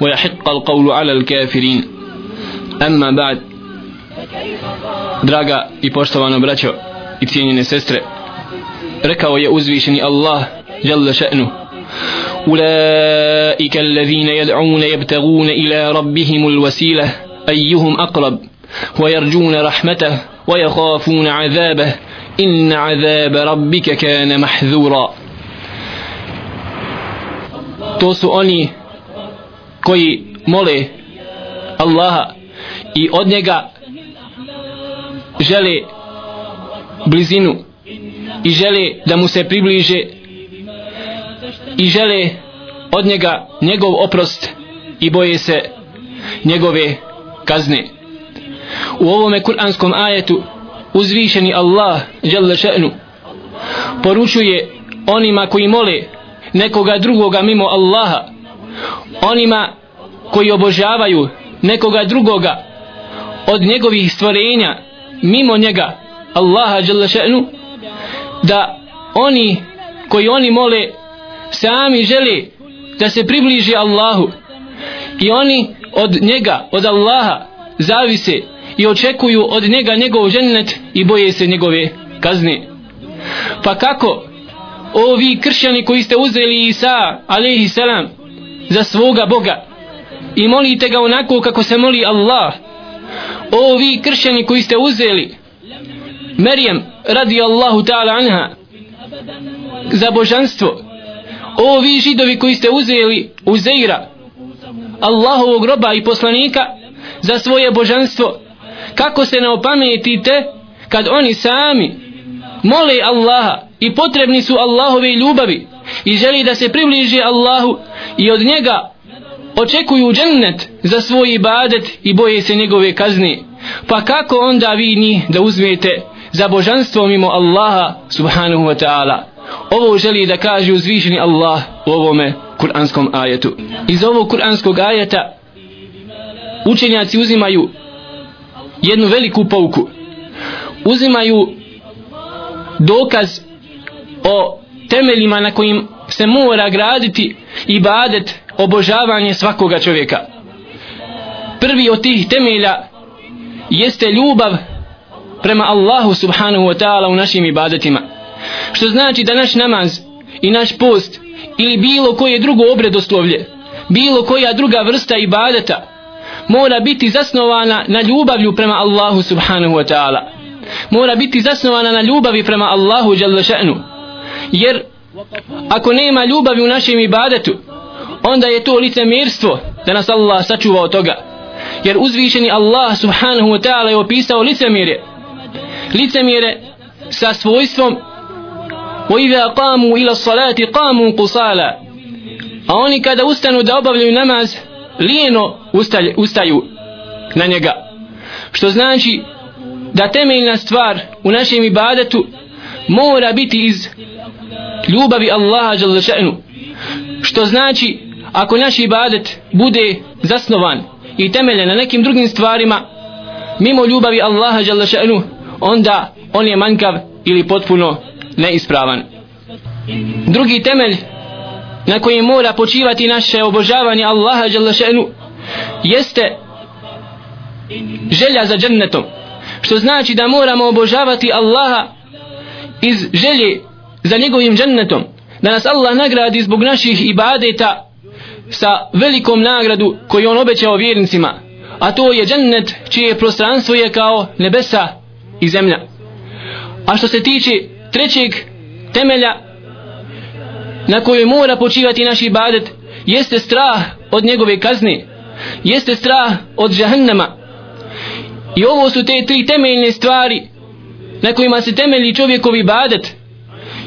ويحق القول على الكافرين. أما بعد Draga i poštovano braćo i cijenjene sestre, rekao je uzvišeni Allah أولئك الذين يدعون يبتغون إلى ربهم الوسيلة أيهم أقرب ويرجون رحمته ويخافون عذابه إن عذاب ربك كان محذورا su oni koji mole Allaha i od njega žele blizinu i žele da mu se približe i žele od njega njegov oprost i boje se njegove kazne. U ovome kuranskom ajetu uzvišeni Allah žele še'nu poručuje onima koji mole nekoga drugoga mimo Allaha onima koji obožavaju nekoga drugoga od njegovih stvorenja mimo njega Allaha žele še'nu da oni koji oni mole sami žele da se približi Allahu i oni od njega, od Allaha zavise i očekuju od njega njegov žennet i boje se njegove kazne. Pa kako ovi kršćani koji ste uzeli Isa alaihi salam za svoga Boga. I molite ga onako kako se moli Allah. Ovi kršćani koji ste uzeli Merijem radi Allahu ta'ala anha za božanstvo. O vi židovi koji ste uzeli Uzeira Allahovog roba i poslanika za svoje božanstvo. Kako se ne opametite kad oni sami mole Allaha i potrebni su Allahove ljubavi i želi da se približi Allahu i od njega očekuju džennet za svoj ibadet i boje se njegove kazne. Pa kako onda vi njih da uzmete za božanstvo mimo Allaha subhanahu wa ta'ala? Ovo želi da kaže uzvišeni Allah u ovome kuranskom ajetu. Iz ovog kuranskog ajeta učenjaci uzimaju jednu veliku pouku. Uzimaju dokaz o temeljima na kojim se mora graditi ibadet obožavanje svakoga čovjeka. Prvi od tih temelja jeste ljubav prema Allahu subhanahu wa ta'ala u našim ibadetima. Što znači da naš namaz i naš post ili bilo koje drugo obredoslovlje bilo koja druga vrsta ibadeta mora biti zasnovana na ljubavlju prema Allahu subhanahu wa ta'ala. Mora biti zasnovana na ljubavi prema Allahu jalla še'nu. Jer ako nema ljubavi u našem ibadetu onda je to licemirstvo da nas Allah sačuva od toga jer uzvišeni Allah subhanahu wa ta'ala je opisao licemire licemire sa svojstvom وَإِذَا قَامُوا إِلَى الصَّلَاةِ قَامُوا قُصَالًا a oni kada ustanu da obavljaju namaz lijeno ustalje, ustaju na njega što znači da temeljna stvar u našem ibadetu mora biti iz ljubavi Allaha Đalešenu. što znači ako naš ibadet bude zasnovan i temeljen na nekim drugim stvarima mimo ljubavi Allaha Đalešenu, onda on je manjkav ili potpuno neispravan drugi temelj na kojem mora počivati naše obožavanje Allaha Đalešenu jeste želja za džennetom što znači da moramo obožavati Allaha iz želje za njegovim džennetom. Da nas Allah nagradi zbog naših ibadeta sa velikom nagradu koju on obećao vjernicima. A to je džennet čije prostranstvo je kao nebesa i zemlja. A što se tiče trećeg temelja na kojoj mora počivati naš ibadet jeste strah od njegove kazne jeste strah od žahannama i ovo su te tri temeljne stvari na kojima se temelji čovjekovi ibadet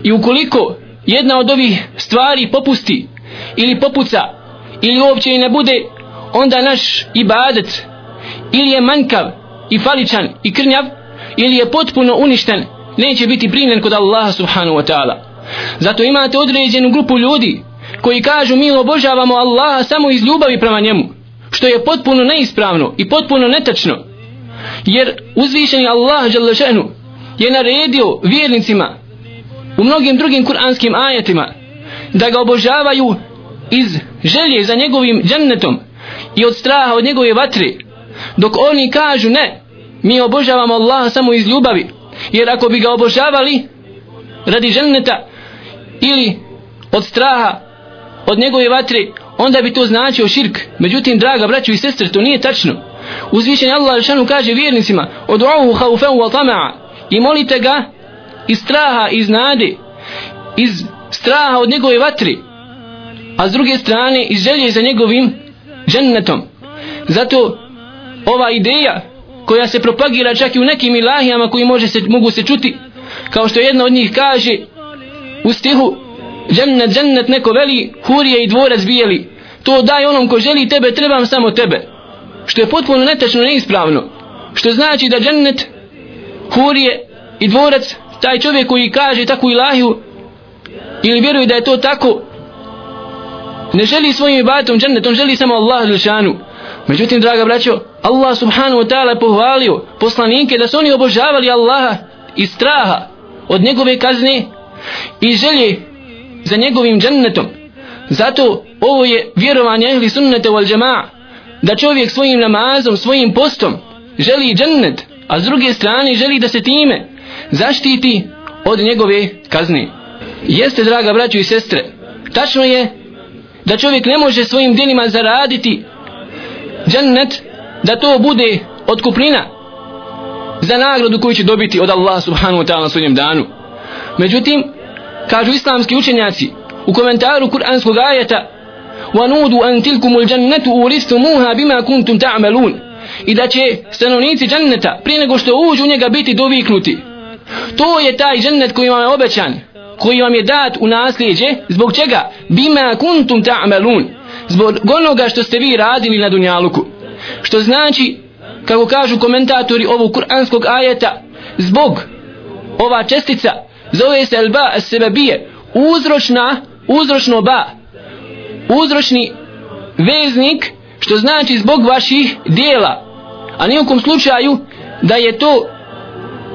i ukoliko jedna od ovih stvari popusti ili popuca ili uopće ne bude onda naš ibadet ili je manjkav i faličan i krnjav ili je potpuno uništen neće biti primljen kod Allaha subhanahu wa ta'ala. Zato imate određenu grupu ljudi koji kažu mi obožavamo Allaha samo iz ljubavi prema njemu što je potpuno neispravno i potpuno netačno. Jer uzvišeni Allah je naredio vjernicima u mnogim drugim kuranskim ajetima da ga obožavaju iz želje za njegovim džennetom i od straha od njegove vatre dok oni kažu ne mi obožavamo Allaha samo iz ljubavi jer ako bi ga obožavali radi dženneta ili od straha od njegove vatre onda bi to značio širk. Međutim draga braćo i sestre to nije tačno. Uzvišen Allah šanu kaže vjernicima odu'uhu haufen wa tama'a i molite ga iz straha iz nade iz straha od njegove vatri a s druge strane iz želje za njegovim džennetom. Zato ova ideja koja se propagira čak i u nekim ilahijama koji može se, mogu se čuti kao što jedna od njih kaže u stihu džennet, džennet neko veli hurije i dvorac bijeli to daj onom ko želi tebe trebam samo tebe. Što je potpuno netačno neispravno. Što znači da džennet hurije i dvorac taj čovjek koji kaže takvu ilahiju ili vjeruje da je to tako ne želi svojim ibadetom džennetom želi samo Allah lišanu međutim draga braćo Allah subhanahu wa ta'ala pohvalio poslanike da su oni obožavali Allaha i straha od njegove kazne i želje za njegovim džennetom. Zato ovo je vjerovanje ehli sunnete wal džema'a da čovjek svojim namazom, svojim postom želi džennet a s druge strane želi da se time zaštiti od njegove kazne jeste draga braćo i sestre tačno je da čovjek ne može svojim djelima zaraditi džennet da to bude otkuplina za nagradu koju će dobiti od Allah subhanahu wa ta'ala na svojom danu međutim kažu islamski učenjaci u komentaru kuranskog ajeta وَنُودُوا أَنْ تِلْكُمُ الْجَنَّةُ أُورِسْتُمُوهَا بِمَا كُنْتُمْ تَعْمَلُونَ i da će stanovnici dženneta prije nego što uđu u njega biti doviknuti to je taj džennet koji vam je obećan koji vam je dat u nasljeđe. Zbog čega? Bima kuntum ta'malun zbog onoga što ste vi radili na dunjaluku. Što znači kako kažu komentatori ovog kuranskog ajeta zbog ova čestica zove se alba sebebije uzročna uzročno ba. Uzročni veznik što znači zbog vaših dijela a nijekom slučaju da je to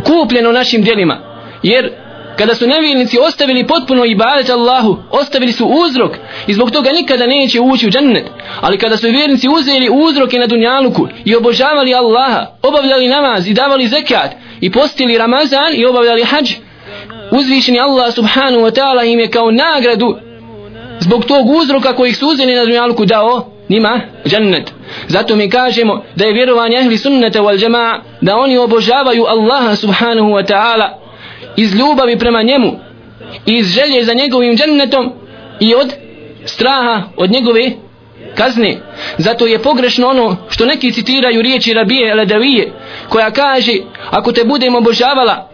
kupljeno našim djelima. Jer kada su nevjernici ostavili potpuno ibadet Allahu ostavili su uzrok i zbog toga nikada neće ući u džennet. Ali kada su vjernici uzeli uzroke na dunjaluku i obožavali Allaha obavljali namaz i davali zekat i postili Ramazan i obavljali hađ uzvišeni Allah subhanahu wa ta'ala im je kao nagradu zbog tog uzroka kojih su uzeli na dunjaluku dao njima džennet. Zato mi kažemo da je vjerovanje ehli sunnete wal džema'a da oni obožavaju Allaha subhanahu wa ta'ala iz ljubavi prema njemu iz želje za njegovim džennetom i od straha od njegove kazne. Zato je pogrešno ono što neki citiraju riječi Rabije Ledavije koja kaže ako te budemo obožavala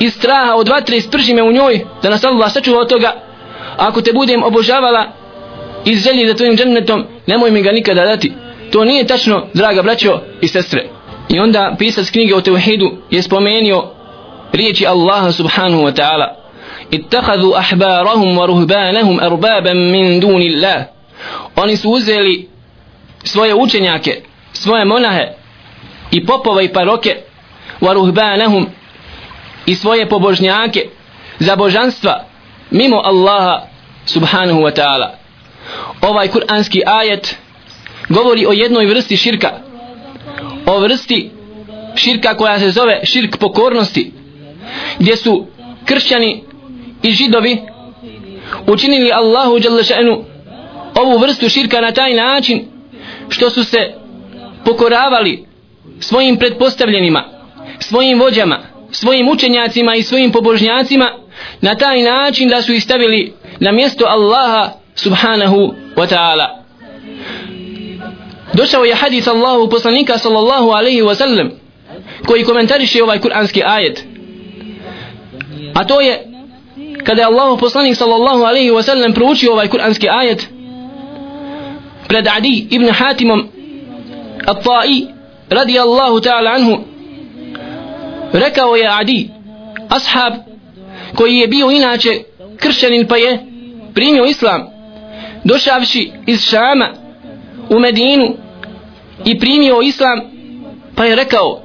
iz straha od vatre sprži me u njoj da nas Allah sačuva od toga. Ako te budem obožavala iz želje za tvojim džennetom nemoj mi ga nikada dati. To nije tačno draga braćo i sestre. I onda pisac knjige o Teuhidu je spomenio riječi Allaha subhanahu wa ta'ala. Ittakhadhu ahbarahum wa ruhbanahum arbaban min dunillah. Oni su uzeli svoje učenjake svoje monahe i popove i paroke wa ruhbanahum i svoje pobožnjake za božanstva mimo Allaha subhanahu wa ta'ala ovaj kuranski ajet govori o jednoj vrsti širka. O vrsti širka koja se zove širk pokornosti gdje su kršćani i židovi učinili Allahu šanu ovu vrstu širka na taj način što su se pokoravali svojim pretpostavljenima svojim vođama svojim učenjacima i svojim pobožnjacima na taj način da su ih stavili na mjesto Allaha subhanahu wa ta'ala. Došao je hadis Allahu poslanika sallallahu alaihi wa sallam koji komentariše ovaj kuranski ajet. A to je kada je Allahu poslanik sallallahu alaihi wa sallam proučio ovaj kuranski ajet pred Adi ibn Hatimom At-Ta'i radijallahu ta'ala anhu rekao je Adi ashab koji je bio inače kršćanin pa je primio islam došavši iz Šama u Medinu i primio Islam pa je rekao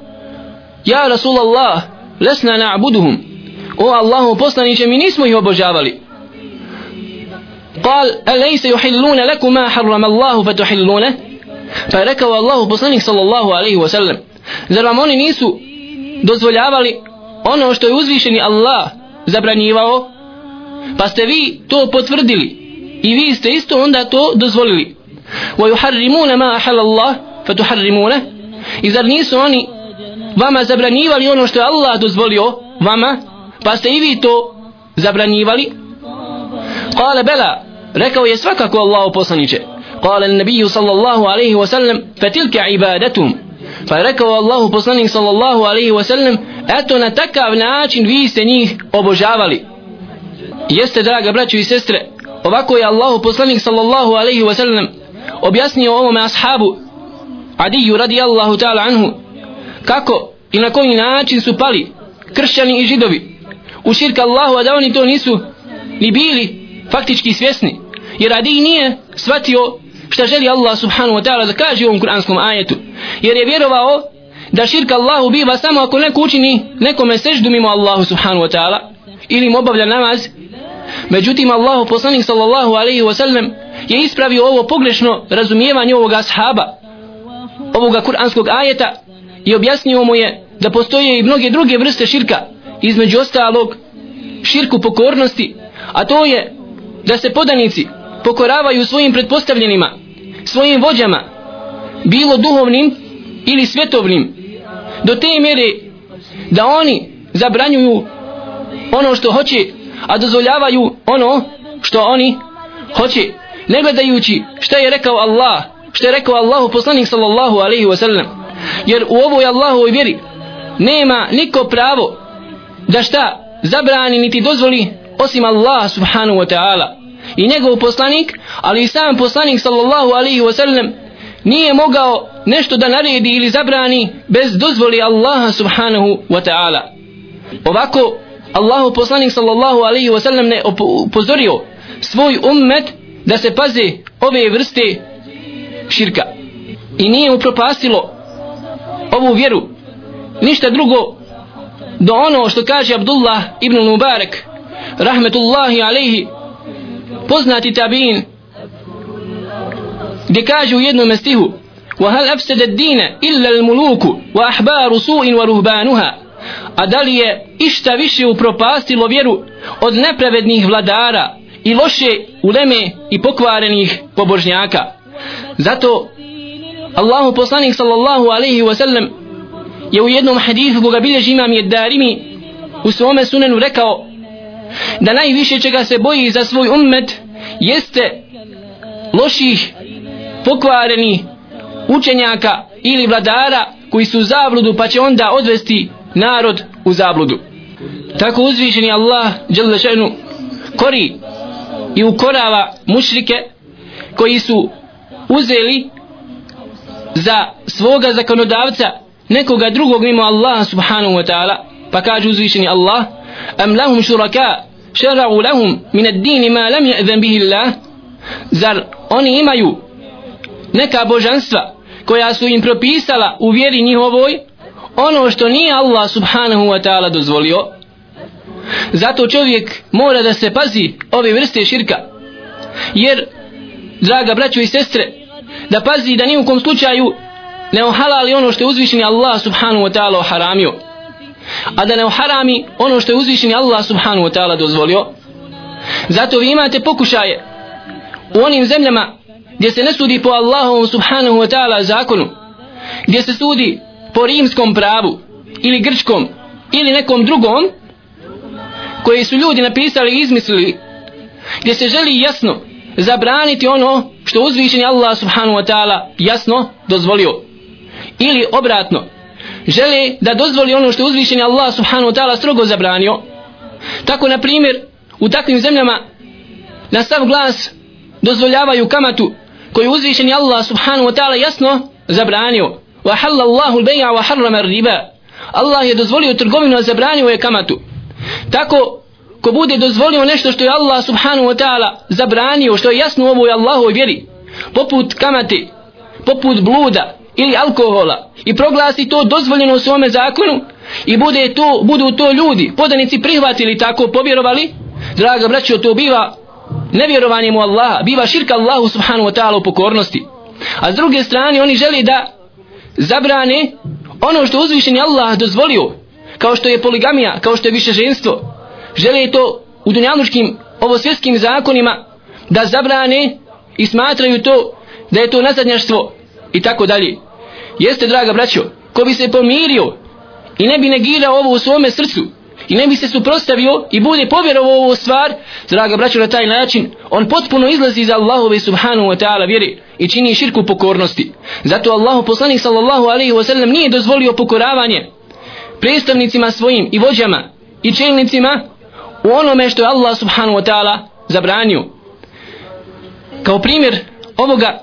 Ja Rasulallah lesna na'buduhum. O Allahu poslaniće mi nismo ih obožavali. Kal A lejse juhillune leku ma harram Allahu fe tuhillune Pa je rekao Allahu poslanih sallallahu alaihi wa sallam Zar vam oni nisu dozvoljavali ono što je uzvišeni Allah zabranjivao? Pa ste vi to potvrdili i vi ste isto onda to dozvolili ويحرمون ما أحل الله فتحرمونه i zar nisu oni vama zabranjivali ono što je Allah dozvolio vama pa ste i vi to zabranjivali قال بلا rekao je svakako Allahu poslanice قال النبي صلى الله عليه وسلم فتلك عبادتهم pa je rekao Allahu poslanik sallallahu alaihi wa sallam eto na takav način vi ste njih obožavali jeste draga braćo i sestre ovako je Allahu poslanik sallallahu alaihi wasallam objasnio ovome ashabu Adiju radijallahu ta'ala anhu kako i na koji način su pali kršćani i židovi. U širka Allahu a da oni to nisu ni bili faktički svjesni. Jer Adi nije shvatio šta želi Allah subhanahu wa ta'ala da kaže u ovom kuranskom ajetu. Jer je vjerovao da širka Allahu biva samo ako neko učini nekome seždu mimo Allahu subhanahu wa ta'ala ili im obavlja namaz međutim Allahu poslanik sallallahu alaihi wasallam je ispravio ovo pogrešno razumijevanje ovoga ashaba ovoga kuranskog ajeta i objasnio mu je da postoje i mnoge druge vrste širka između ostalog širku pokornosti a to je da se podanici pokoravaju svojim pretpostavljenima svojim vođama bilo duhovnim ili svjetovnim do te mjere da oni zabranjuju ono što hoće a dozvoljavaju ono što oni hoće ne gledajući šta je rekao Allah što je rekao Allahu poslanik sallallahu alaihi wasallam jer u ovoj Allahovoj vjeri nema niko pravo da šta zabrani niti dozvoli osim Allah subhanahu wa ta'ala. I njegov poslanik ali i sam poslanik sallallahu alaihi wasallam nije mogao nešto da naredi ili zabrani bez dozvoli Allaha subhanahu wa ta'ala. Ovako Allahu poslanik sallallahu alaihi wa sallam ne upozorio svoj ummet da se paze ove vrste širka i nije upropastilo ovu vjeru ništa drugo do ono što kaže Abdullah ibn Mubarak rahmetullahi alaihi poznati tabin gdje kaže u jednom stihu وهل أفسد الدين إلا الملوك وأحبار سوء ورهبانها a da li je išta više upropastilo vjeru od nepravednih vladara i loše uleme i pokvarenih pobožnjaka? Zato Allahu poslanik sallallahu alaihi wa sallam je u jednom hadithu koga bilježi imam je darimi u svome sunenu rekao da najviše čega se boji za svoj ummet jeste loših pokvarenih učenjaka ili vladara koji su u pa će onda odvesti narod u zabludu. Tako uzvišeni Allah Đelešenu kori i ukorava mušrike koji su uzeli za svoga zakonodavca nekoga drugog mimo Allaha subhanahu wa ta'ala. Pa kaže uzvišeni Allah am lahum shuraka šara'u lahum min ad-din ma lam ya'zan bihi Allah. Zar oni imaju neka božanstva koja su im propisala u vjeri njihovoj? Ono što nije Allah subhanahu wa ta'ala dozvolio zato čovjek mora da se pazi ove vrste širka. Jer draga braćo i sestre da pazi da ni u kom slučaju ne ohalali ono što je uzvišeni Allah subhanahu wa ta'ala oharamio. A da ne oharami ono što je uzvišeni Allah subhanahu wa ta'ala dozvolio. Zato vi imate pokušaje u onim zemljama gdje se ne sudi po Allahovom subhanahu wa ta'ala zakonu gdje se sudi po rimskom pravu ili grčkom ili nekom drugom koji su ljudi napisali i izmislili gdje se želi jasno zabraniti ono što uzvišeni Allah subhanahu wa ta'ala jasno dozvolio. Ili obratno žele da dozvoli ono što uzvišeni Allah subhanahu wa ta'ala strogo zabranio. Tako na primjer u takvim zemljama na sav glas dozvoljavaju kamatu koju uzvišeni Allah subhanahu wa ta'ala jasno zabranio. وحل الله البيع وحرم الربا riba. Allah je dozvolio trgovinu a zabranio je kamatu tako ko bude dozvolio nešto što je Allah subhanahu wa ta'ala zabranio što je jasno u ovoj Allahoj vjeri poput kamate poput bluda ili alkohola i proglasi to dozvoljeno u svome zakonu i bude to, budu to ljudi podanici prihvatili tako povjerovali draga braćo to biva nevjerovanjem u Allaha biva širka Allahu subhanahu wa ta'ala u pokornosti a s druge strane oni želi da zabrane ono što uzvišeni Allah dozvolio kao što je poligamija kao što je više ženstvo žele to u dunjalučkim ovosvjetskim zakonima da zabrane i smatraju to da je to nazadnjaštvo i tako dalje. Jeste draga braćo ko bi se pomirio i ne bi negirao ovo u svome srcu i ne bi se suprostavio i bude povjerovao u ovu stvar draga braćo na taj način on potpuno izlazi iz Allahove subhanahu wa ta'ala vjeri i čini širku pokornosti. Zato Allahu poslanik sallallahu alaihi wa sallam nije dozvolio pokoravanje predstavnicima svojim i vođama i čelnicima u onome što je Allah subhanahu wa ta'ala zabranio. Kao primjer ovoga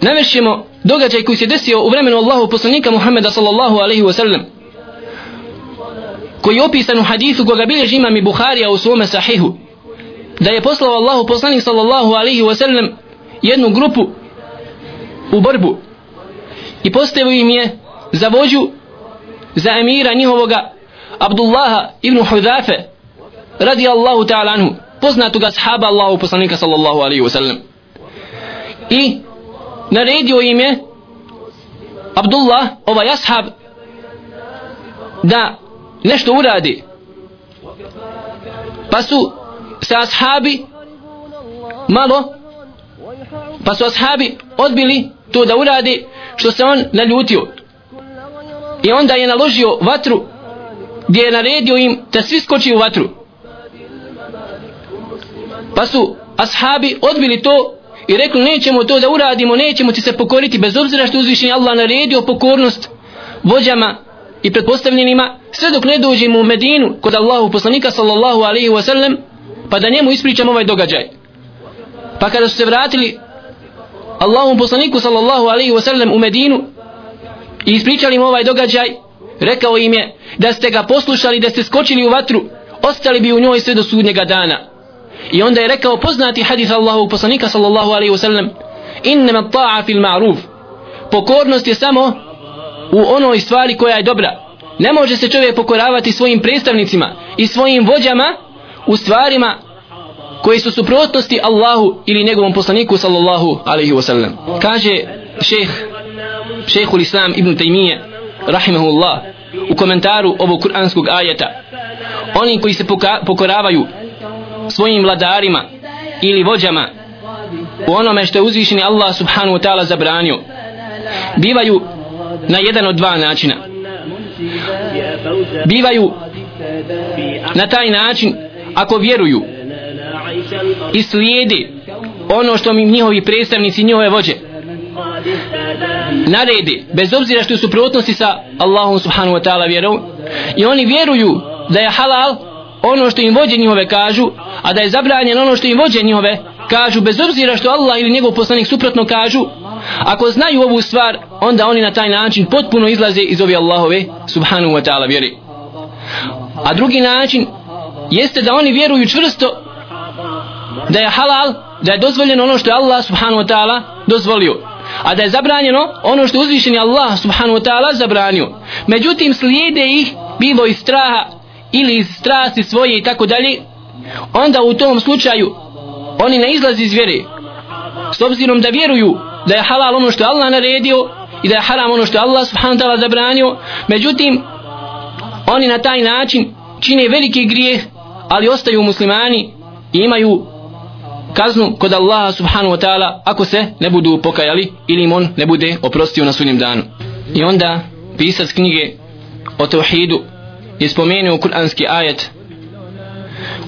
navešćemo događaj koji se desio u vremenu Allahu poslanika Muhammeda sallallahu alaihi wa sallam koji je opisan u hadithu koga bilježi imam i Buharija u svome sahihu da je poslao Allahu poslanik sallallahu alaihi wa sallam jednu grupu u borbu i postavio im je za vođu za emira njihovoga Abdullaha ibn Hudafe radi Allahu ta'ala anhu poznatoga sahaba Allahu poslanika sallallahu alaihi wa sallam i naredio im je Abdullah, ovaj ashab da nešto uradi. Pa su se ashabi malo pa su ashabi odbili to da uradi što se on naljutio. I onda je naložio vatru gdje je naredio im da svi skoči u vatru. Pa su ashabi odbili to i rekli nećemo to da uradimo, nećemo ti se pokoriti bez obzira što uzvišenje Allah naredio pokornost vođama i pretpostavljenima sve dok ne dođemo u Medinu kod Allahu poslanika sallallahu alaihi wa sallam pa da njemu ispričamo ovaj događaj. Pa kada su se vratili Allahu poslaniku sallallahu alaihi wa sallam u Medinu i ispričali mu ovaj događaj rekao im je da ste ga poslušali da ste skočili u vatru ostali bi u njoj sve do sudnjega dana. I onda je rekao poznati hadis Allahu poslanika sallallahu alaihi wa sallam innama ta'a fil ma'ruf. Pokornost je samo u onoj stvari koja je dobra ne može se čovjek pokoravati svojim predstavnicima i svojim vođama u stvarima koje su suprotnosti Allahu ili njegovom poslaniku sallallahu alaihi wasallam. kaže šeh, šehul islam ibn Taymiye rahimahullah u komentaru ovog kuranskog ajeta oni koji se pokoravaju svojim vladarima ili vođama u onome što je uzvišeni Allah subhanahu wa ta'ala zabranio bivaju na jedan od dva načina. Bivaju na taj način ako vjeruju i slijede ono što mi njihovi predstavnici njihove vođe naredi bez obzira što su suprotnosti sa Allahom subhanahu wa ta'ala vjerom i oni vjeruju da je halal ono što im vođe njihove kažu a da je zabranjeno ono što im vođe njihove kažu bez obzira što Allah ili njegov poslanik suprotno kažu ako znaju ovu stvar onda oni na taj način potpuno izlaze iz ove Allahove subhanahu wa ta'ala vjeri a drugi način jeste da oni vjeruju čvrsto da je halal da je dozvoljeno ono što je Allah subhanahu wa ta'ala dozvolio a da je zabranjeno ono što je uzvišen Allah subhanahu wa ta'ala zabranio. Međutim slijede ih bilo iz straha ili iz strasti svoje i tako dalje onda u tom slučaju oni ne izlazi iz vjere. S obzirom da vjeruju da je halal ono što je Allah naredio i da je haram ono što je Allah subhanahu ta'ala zabranio. Međutim oni na taj način čine veliki grijeh ali ostaju muslimani i imaju kaznu kod Allaha subhanahu wa ta'ala ako se ne budu pokajali ili im on ne bude oprostio na sudnjem danu. I onda pisac knjige o tauhidu je spomenuo kuranski ajet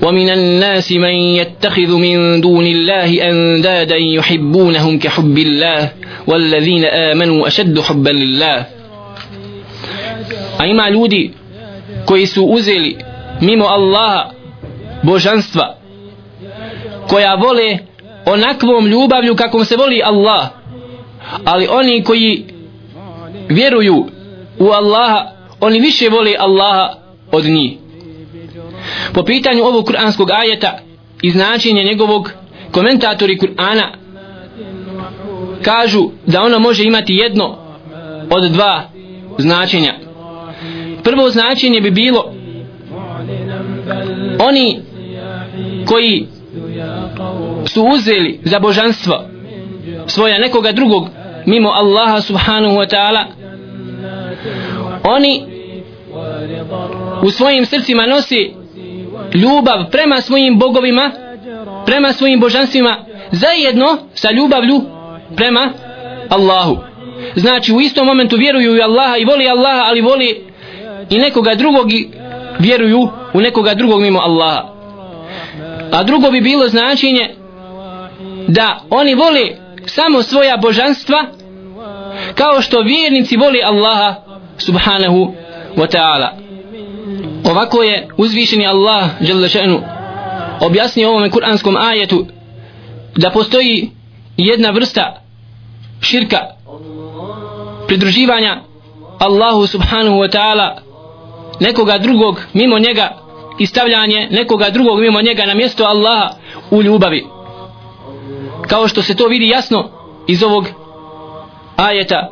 ومن الناس من يتخذ من دون الله أندادا يحبونهم كحب الله والذين آمنوا أشد حبا لله أي ljudi koji su uzeli mimo Allaha božanstva koja vole onakvom ljubavlju kakom se voli Allah ali oni koji vjeruju u Allaha oni više vole Allaha od njih po pitanju ovog kuranskog ajeta i značenja njegovog komentatori Kur'ana kažu da ono može imati jedno od dva značenja. Prvo značenje bi bilo oni koji su uzeli za božanstvo svoja nekoga drugog mimo Allaha subhanahu wa ta'ala oni u svojim srcima nosi ljubav prema svojim bogovima prema svojim božanstvima zajedno sa ljubavlju prema Allahu. Znači u istom momentu vjeruju u Allaha i voli Allaha ali voli i nekoga drugog i vjeruju u nekoga drugog mimo Allaha. A drugo bi bilo značenje da oni vole samo svoja božanstva kao što vjernici voli Allaha subhanahu wa ta'ala ovako je uzvišeni Allah Đelešenu objasnio ovome kuranskom ajetu da postoji jedna vrsta širka pridruživanja Allahu subhanahu wa ta'ala nekoga drugog mimo njega i stavljanje nekoga drugog mimo njega na mjesto Allaha u ljubavi. Kao što se to vidi jasno iz ovog ajeta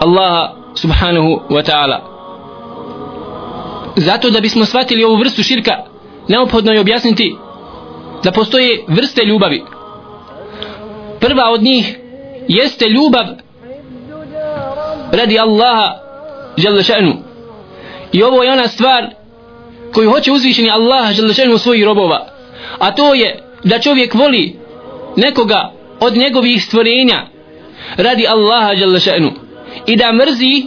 Allaha subhanahu wa ta'ala zato da bismo shvatili ovu vrstu širka neophodno je objasniti da postoje vrste ljubavi prva od njih jeste ljubav radi Allaha Đalešanu. i ovo je ona stvar koju hoće uzvišeni Allah Đalešanu še'nu svojih robova a to je da čovjek voli nekoga od njegovih stvorenja radi Allaha Đalešanu. i da mrzi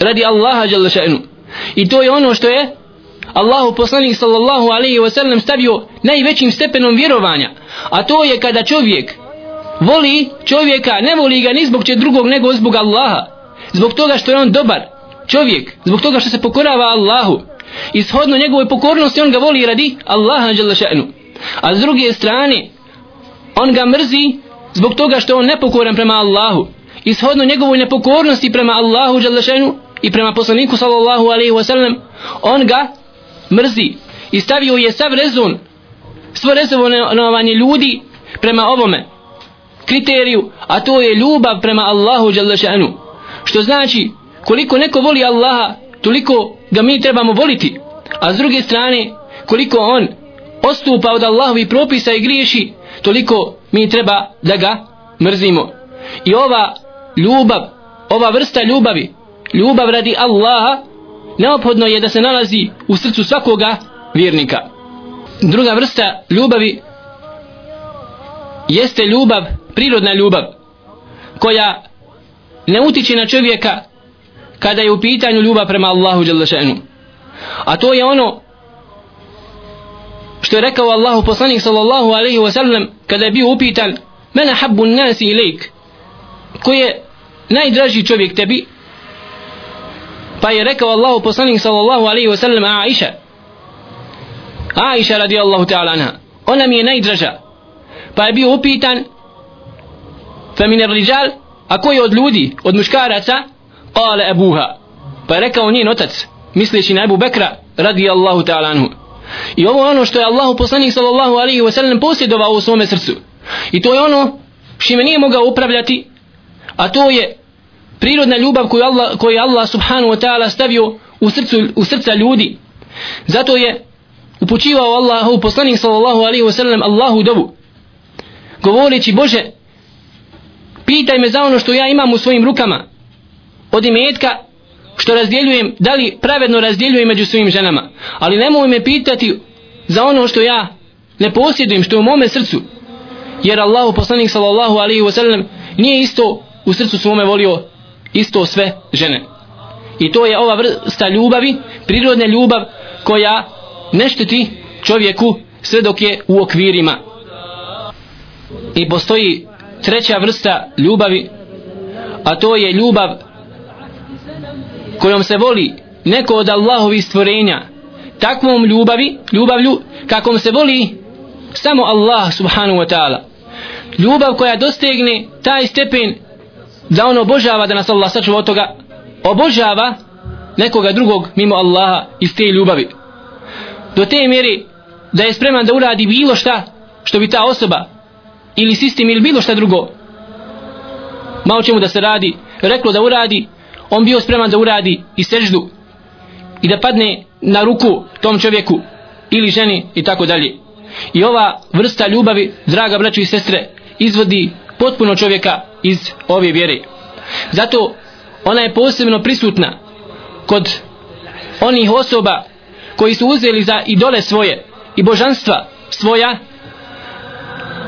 radi Allaha Đalešanu i to je ono što je Allahu poslanik sallallahu alaihi wa sallam stavio najvećim stepenom vjerovanja. A to je kada čovjek voli čovjeka ne voli ga ni zbog će drugog nego zbog Allaha. Zbog toga što je on dobar čovjek zbog toga što se pokorava Allahu. I njegove pokornosti on ga voli radi Allaha žele še'nu. A s druge strane on ga mrzi zbog toga što on nepokoran prema Allahu. Ishodno njegovoj nepokornosti prema Allahu še'nu, i prema poslaniku sallallahu alaihi wasallam on ga mrzi i stavio je sav rezon svo rezonovanje ljudi prema ovome kriteriju a to je ljubav prema Allahu Đalešanu što znači koliko neko voli Allaha toliko ga mi trebamo voliti. A s druge strane koliko on ostupa od Allahovi propisa i griješi toliko mi treba da ga mrzimo. I ova ljubav ova vrsta ljubavi ljubav radi Allaha neophodno je da se nalazi u srcu svakoga vjernika. Druga vrsta ljubavi jeste ljubav prirodna ljubav koja ne utiče na čovjeka kada je u pitanju ljubav prema Allahu a to je ono što je rekao Allahu poslanik sallallahu alaihi wa sallam kada je bio upitan mena habbu nasi ilik ko je najdraži čovjek tebi? Pa je rekao Allahu poslanik sallallahu alaihi wa sallam Aisha. Aisha radijallahu ta'ala anha ona mi je najdraža. Pa je bio upitan fa min rijal a koji od ljudi od muškaraca? Kale abuha. Pa je rekao njen otac misleći na Ebu Bekra radijallahu ta'ala anhu. I ovo je ono što je Allahu poslanik sallallahu alaihi wa sallam posjedovao u svome srcu. I to je ono što me nije mogao upravljati, a to je prirodna ljubav koju Allah, koju Allah subhanahu wa ta'ala stavio u, srcu, u srca ljudi. Zato je upućivao Allahu poslanik sallallahu alaihi wa sallam Allahu dovu. Govoreći Bože, pitaj me za ono što ja imam u svojim rukama. Od imetka što razdjeljujem, da li pravedno razdjeljujem među svojim ženama. Ali nemoj me pitati za ono što ja ne posjedujem, što je u mome srcu. Jer Allahu poslanik sallallahu alaihi wasallam, nije isto u srcu svome volio isto sve žene. I to je ova vrsta ljubavi, prirodna ljubav koja ne šteti čovjeku sve dok je u okvirima. I postoji treća vrsta ljubavi, a to je ljubav kojom se voli neko od Allahovi stvorenja takvom ljubavi, ljubavlju kakom se voli samo Allah subhanahu wa ta'ala ljubav koja dostegne taj stepen da on obožava da nas Allah sačuva od toga obožava nekoga drugog mimo Allaha iz te ljubavi. Do te mjere da je spreman da uradi bilo šta što bi ta osoba ili sistem ili bilo šta drugo malo čemu da se radi reklo da uradi on bio spreman da uradi i seždu i da padne na ruku tom čovjeku ili ženi i tako dalje. I ova vrsta ljubavi draga braćo i sestre izvodi potpuno čovjeka iz ove vjere. Zato ona je posebno prisutna kod onih osoba koji su uzeli za idole svoje i božanstva svoja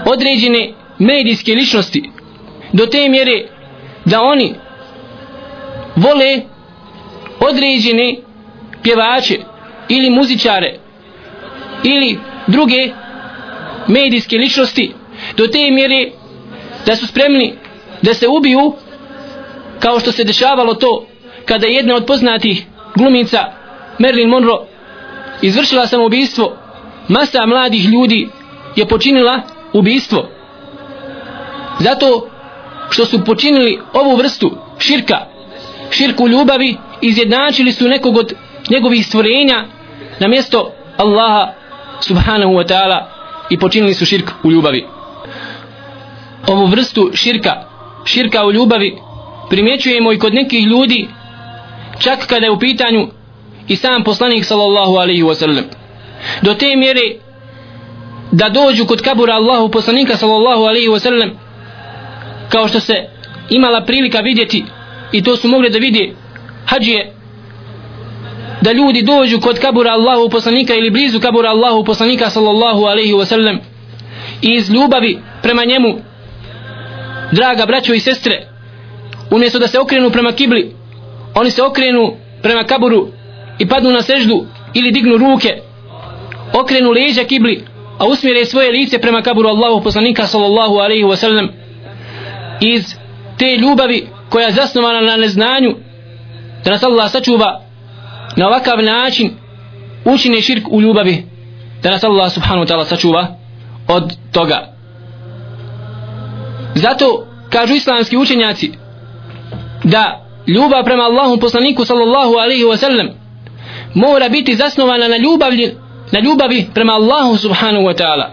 određene medijske ličnosti do te mjere da oni vole određene pjevače ili muzičare ili druge medijske ličnosti do te mjere da su spremni da se ubiju kao što se dešavalo to kada jedna od poznatih glumica Marilyn Monroe izvršila samoubistvo. Masa mladih ljudi je počinila ubistvo. Zato što su počinili ovu vrstu širka širku ljubavi izjednačili su nekog od njegovih stvorenja na mjesto Allaha subhanahu wa ta'ala i počinili su širk u ljubavi. Ovu vrstu širka širka u ljubavi primjećujemo i kod nekih ljudi čak kada je u pitanju i sam poslanik sallallahu alaihi wasallam. Do te mjere da dođu kod kabura Allahu poslanika sallallahu alaihi wasallam kao što se imala prilika vidjeti i to su mogli da vidi hađije da ljudi dođu kod kabura Allahu poslanika ili blizu kabura Allahu poslanika sallallahu alaihi wasallam i iz ljubavi prema njemu draga braćo i sestre umjesto da se okrenu prema kibli oni se okrenu prema kaburu i padnu na seždu ili dignu ruke okrenu leđa kibli a usmjere svoje lice prema kaburu Allahu poslanika sallallahu alaihi wasallam. Iz te ljubavi koja je zasnovana na neznanju da nas Allah sačuva na ovakav način učine širk u ljubavi da nas Allah subhanahu wa ta'ala sačuva od toga zato kažu islamski učenjaci da ljubav prema Allahom poslaniku sallallahu alaihi wa sallam mora biti zasnovana na ljubavi na ljubavi prema Allahu subhanahu wa ta'ala.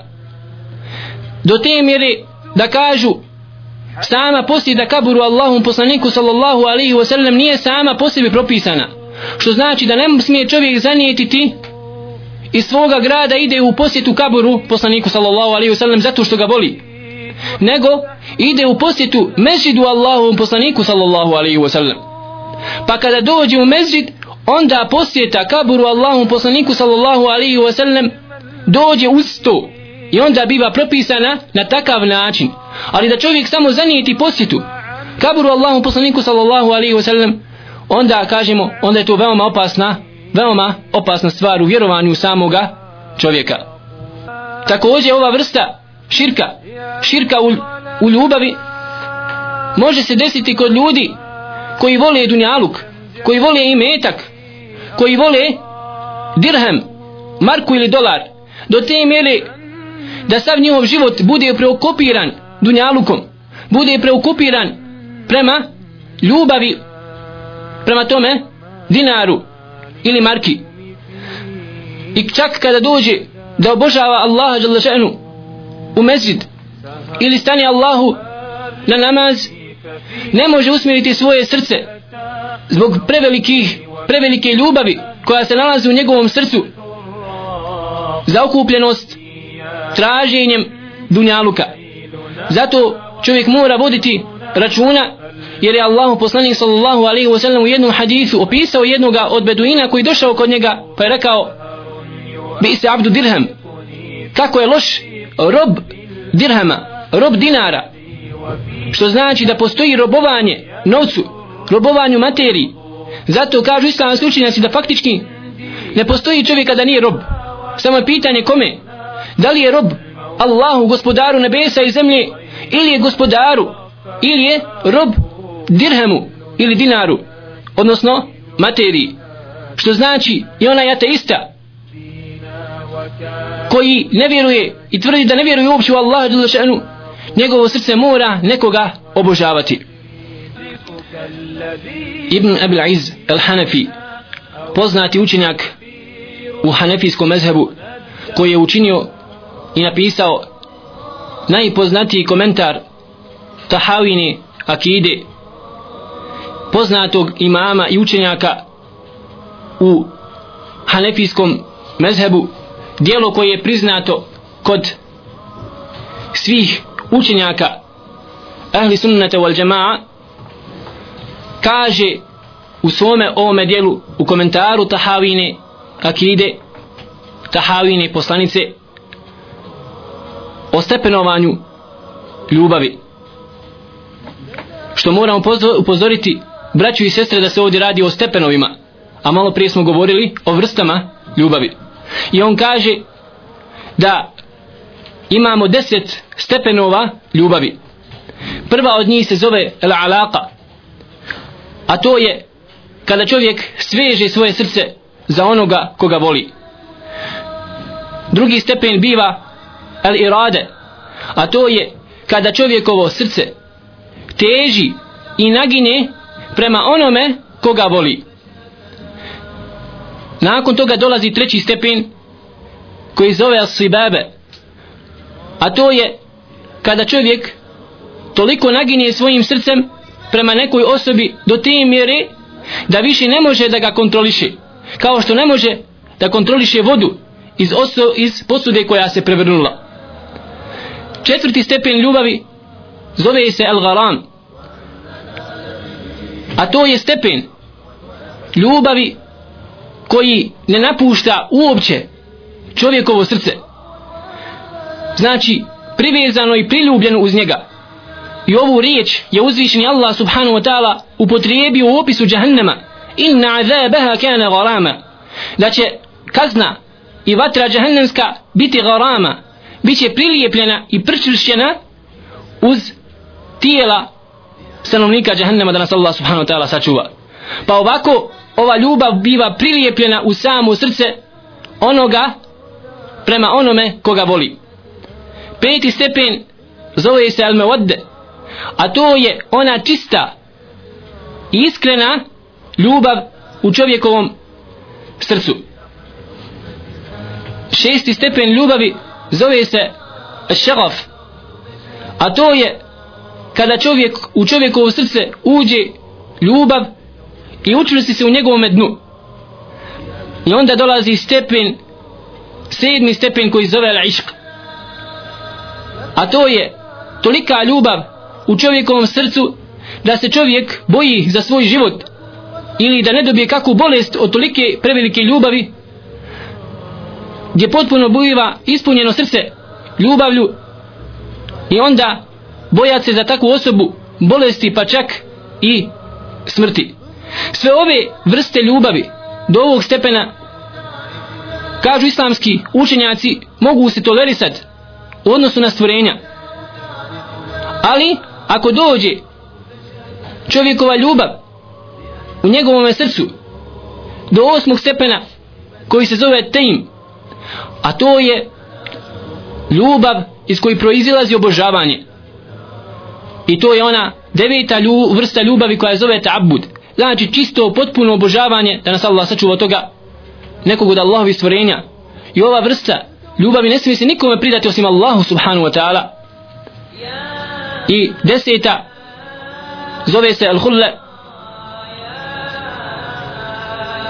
Do te mjere da kažu sama posti da kaburu Allahom poslaniku sallallahu alaihi wa sallam nije sama po sebi propisana. Što znači da ne smije čovjek zanijetiti iz svoga grada ide u posjetu kaburu poslaniku sallallahu alaihi wa sallam zato što ga voli nego ide u posjetu mesjidu Allahovom poslaniku sallallahu alaihi wa sallam. Pa kada dođe u mesjid onda posjeta kaburu Allahovom poslaniku sallallahu alaihi wa sallam dođe uz to i onda biva propisana na takav način. Ali da čovjek samo zanijeti posjetu kaburu Allahovom poslaniku sallallahu alaihi wa sallam onda kažemo onda je to veoma opasna veoma opasna stvar u vjerovanju samoga čovjeka. Također ova vrsta širka. Širka u, u ljubavi. Može se desiti kod ljudi koji vole dunjaluk koji vole imetak koji vole dirhem marku ili dolar do te mjere da sav njihov život bude preokupiran dunjalukom bude preokupiran prema ljubavi prema tome dinaru ili marki. I čak kada dođe da obožava Allaha u mezid ili stani Allahu na namaz ne može usmjeriti svoje srce zbog prevelikih prevelike ljubavi koja se nalazi u njegovom srcu zaokupljenost traženjem dunjaluka. Zato čovjek mora voditi računa jer je Allahu poslanik sallallahu alaihi wa sallam u jednom hadithu opisao jednoga od beduina koji došao kod njega pa je rekao bi se abdu dirham kako je loš rob dirhama, rob dinara što znači da postoji robovanje novcu, robovanju materiji. Zato kažu islamski učenjaci da faktički ne postoji čovjeka da nije rob. Samo je pitanje kome? Da li je rob Allahu gospodaru nebesa i zemlje ili je gospodaru ili je rob dirhemu ili dinaru odnosno materiji. Što znači i ona je ateista koji ne vjeruje i tvrdi da ne vjeruje uopće u Allaha Đelešanu, njegovo srce mora nekoga obožavati. Ibn Abil Iz al-Hanafi poznati učenjak u hanefijskom mezhebu koji je učinio i napisao najpoznatiji komentar Tahavini akide poznatog imama i učenjaka u hanefijskom mezhebu dijelo koje je priznato kod svih učenjaka ahli sunnata wal jamaa kaže u svome ovome dijelu u komentaru Tahavine akide Tahavine poslanice o stepenovanju ljubavi. Što moramo upozoriti braću i sestre da se ovdje radi o stepenovima a malo prije smo govorili o vrstama ljubavi i on kaže da imamo deset stepenova ljubavi. Prva od njih se zove el alaka a to je kada čovjek sveže svoje srce za onoga koga voli. Drugi stepen biva el irade a to je kada čovjekovo srce teži i nagine prema onome koga voli nakon toga dolazi treći stepen koji zove asibabe. a to je kada čovjek toliko naginje svojim srcem prema nekoj osobi do te mjere da više ne može da ga kontroliše kao što ne može da kontroliše vodu iz, oso, iz posude koja se prevrnula četvrti stepen ljubavi zove se El-Garan. a to je stepen ljubavi koji ne napušta uopće čovjekovo srce. Znači privezano i priljubljeno uz njega. I ovu riječ je uzvišeni Allah subhanahu wa ta'ala upotrijebio u opisu džahannama inna azabaha kana garama da će kazna i vatra džahannamska biti garama bit će prilijepljena i prčišćena uz tijela stanovnika džahannama da nas Allah subhanahu wa ta'ala sačuva. Pa ovako ova ljubav biva prilijepljena u samo srce onoga prema onome koga voli. Peti stepen zove se al mewadde a to je ona čista i iskrena ljubav u čovjekovom srcu. Šesti stepen ljubavi zove se šagaf a to je kada čovjek u čovjekovo srce uđe ljubav i učvrsti se u njegovom dnu. I onda dolazi stepen sedmi stepen koji zove al-išq a to je tolika ljubav u čovjekovom srcu da se čovjek boji za svoj život ili da ne dobije kakvu bolest od tolike prevelike ljubavi gdje potpuno bujiva ispunjeno srce ljubavlju i onda bojat se za takvu osobu bolesti pa čak i smrti sve ove vrste ljubavi do ovog stepena kažu islamski učenjaci mogu se tolerisati u odnosu na stvorenja. Ali ako dođe čovjekova ljubav u njegovom srcu do osmog stepena koji se zove tejm a to je ljubav iz koji proizilazi obožavanje. I to je ona deveta lju, vrsta ljubavi koja zove ta'abud znači čisto potpuno obožavanje da nas Allah sačuva toga nekog od Allahovi stvorenja. I ova vrsta ljubavi ne smije se nikome pridati osim Allahu subhanu wa ta'ala. I deseta zove se al-hulle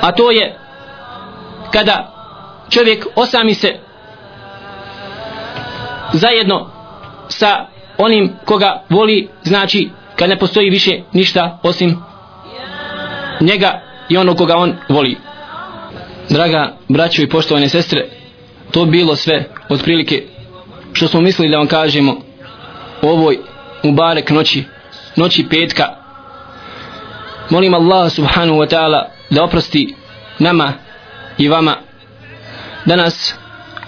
a to je kada čovjek osami se zajedno sa onim koga voli znači kad ne postoji više ništa osim njega i ono koga on voli. Draga braćo i poštovane sestre to bilo sve otprilike što smo mislili da vam kažemo u ovoj mubarek noći noći petka. Molim Allah subhanahu wa ta'ala da oprosti nama i vama da nas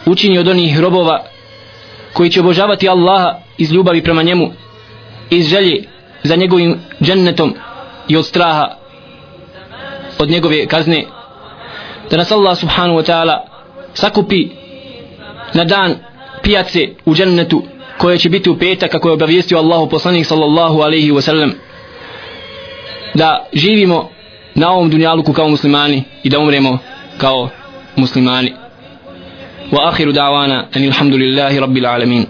učini od onih robova koji će obožavati Allaha iz ljubavi prema njemu iz želje za njegovim džennetom i od straha od njegove kazne da nas Allah subhanahu wa ta'ala sakupi na dan pijace u džennetu koje će biti u petak kako je obavijestio Allahu poslanik sallallahu alaihi wa sallam da živimo na ovom dunjaluku kao muslimani i da umremo kao muslimani. Wa akhiru da'wana anil hamdulillahi rabbil alamin.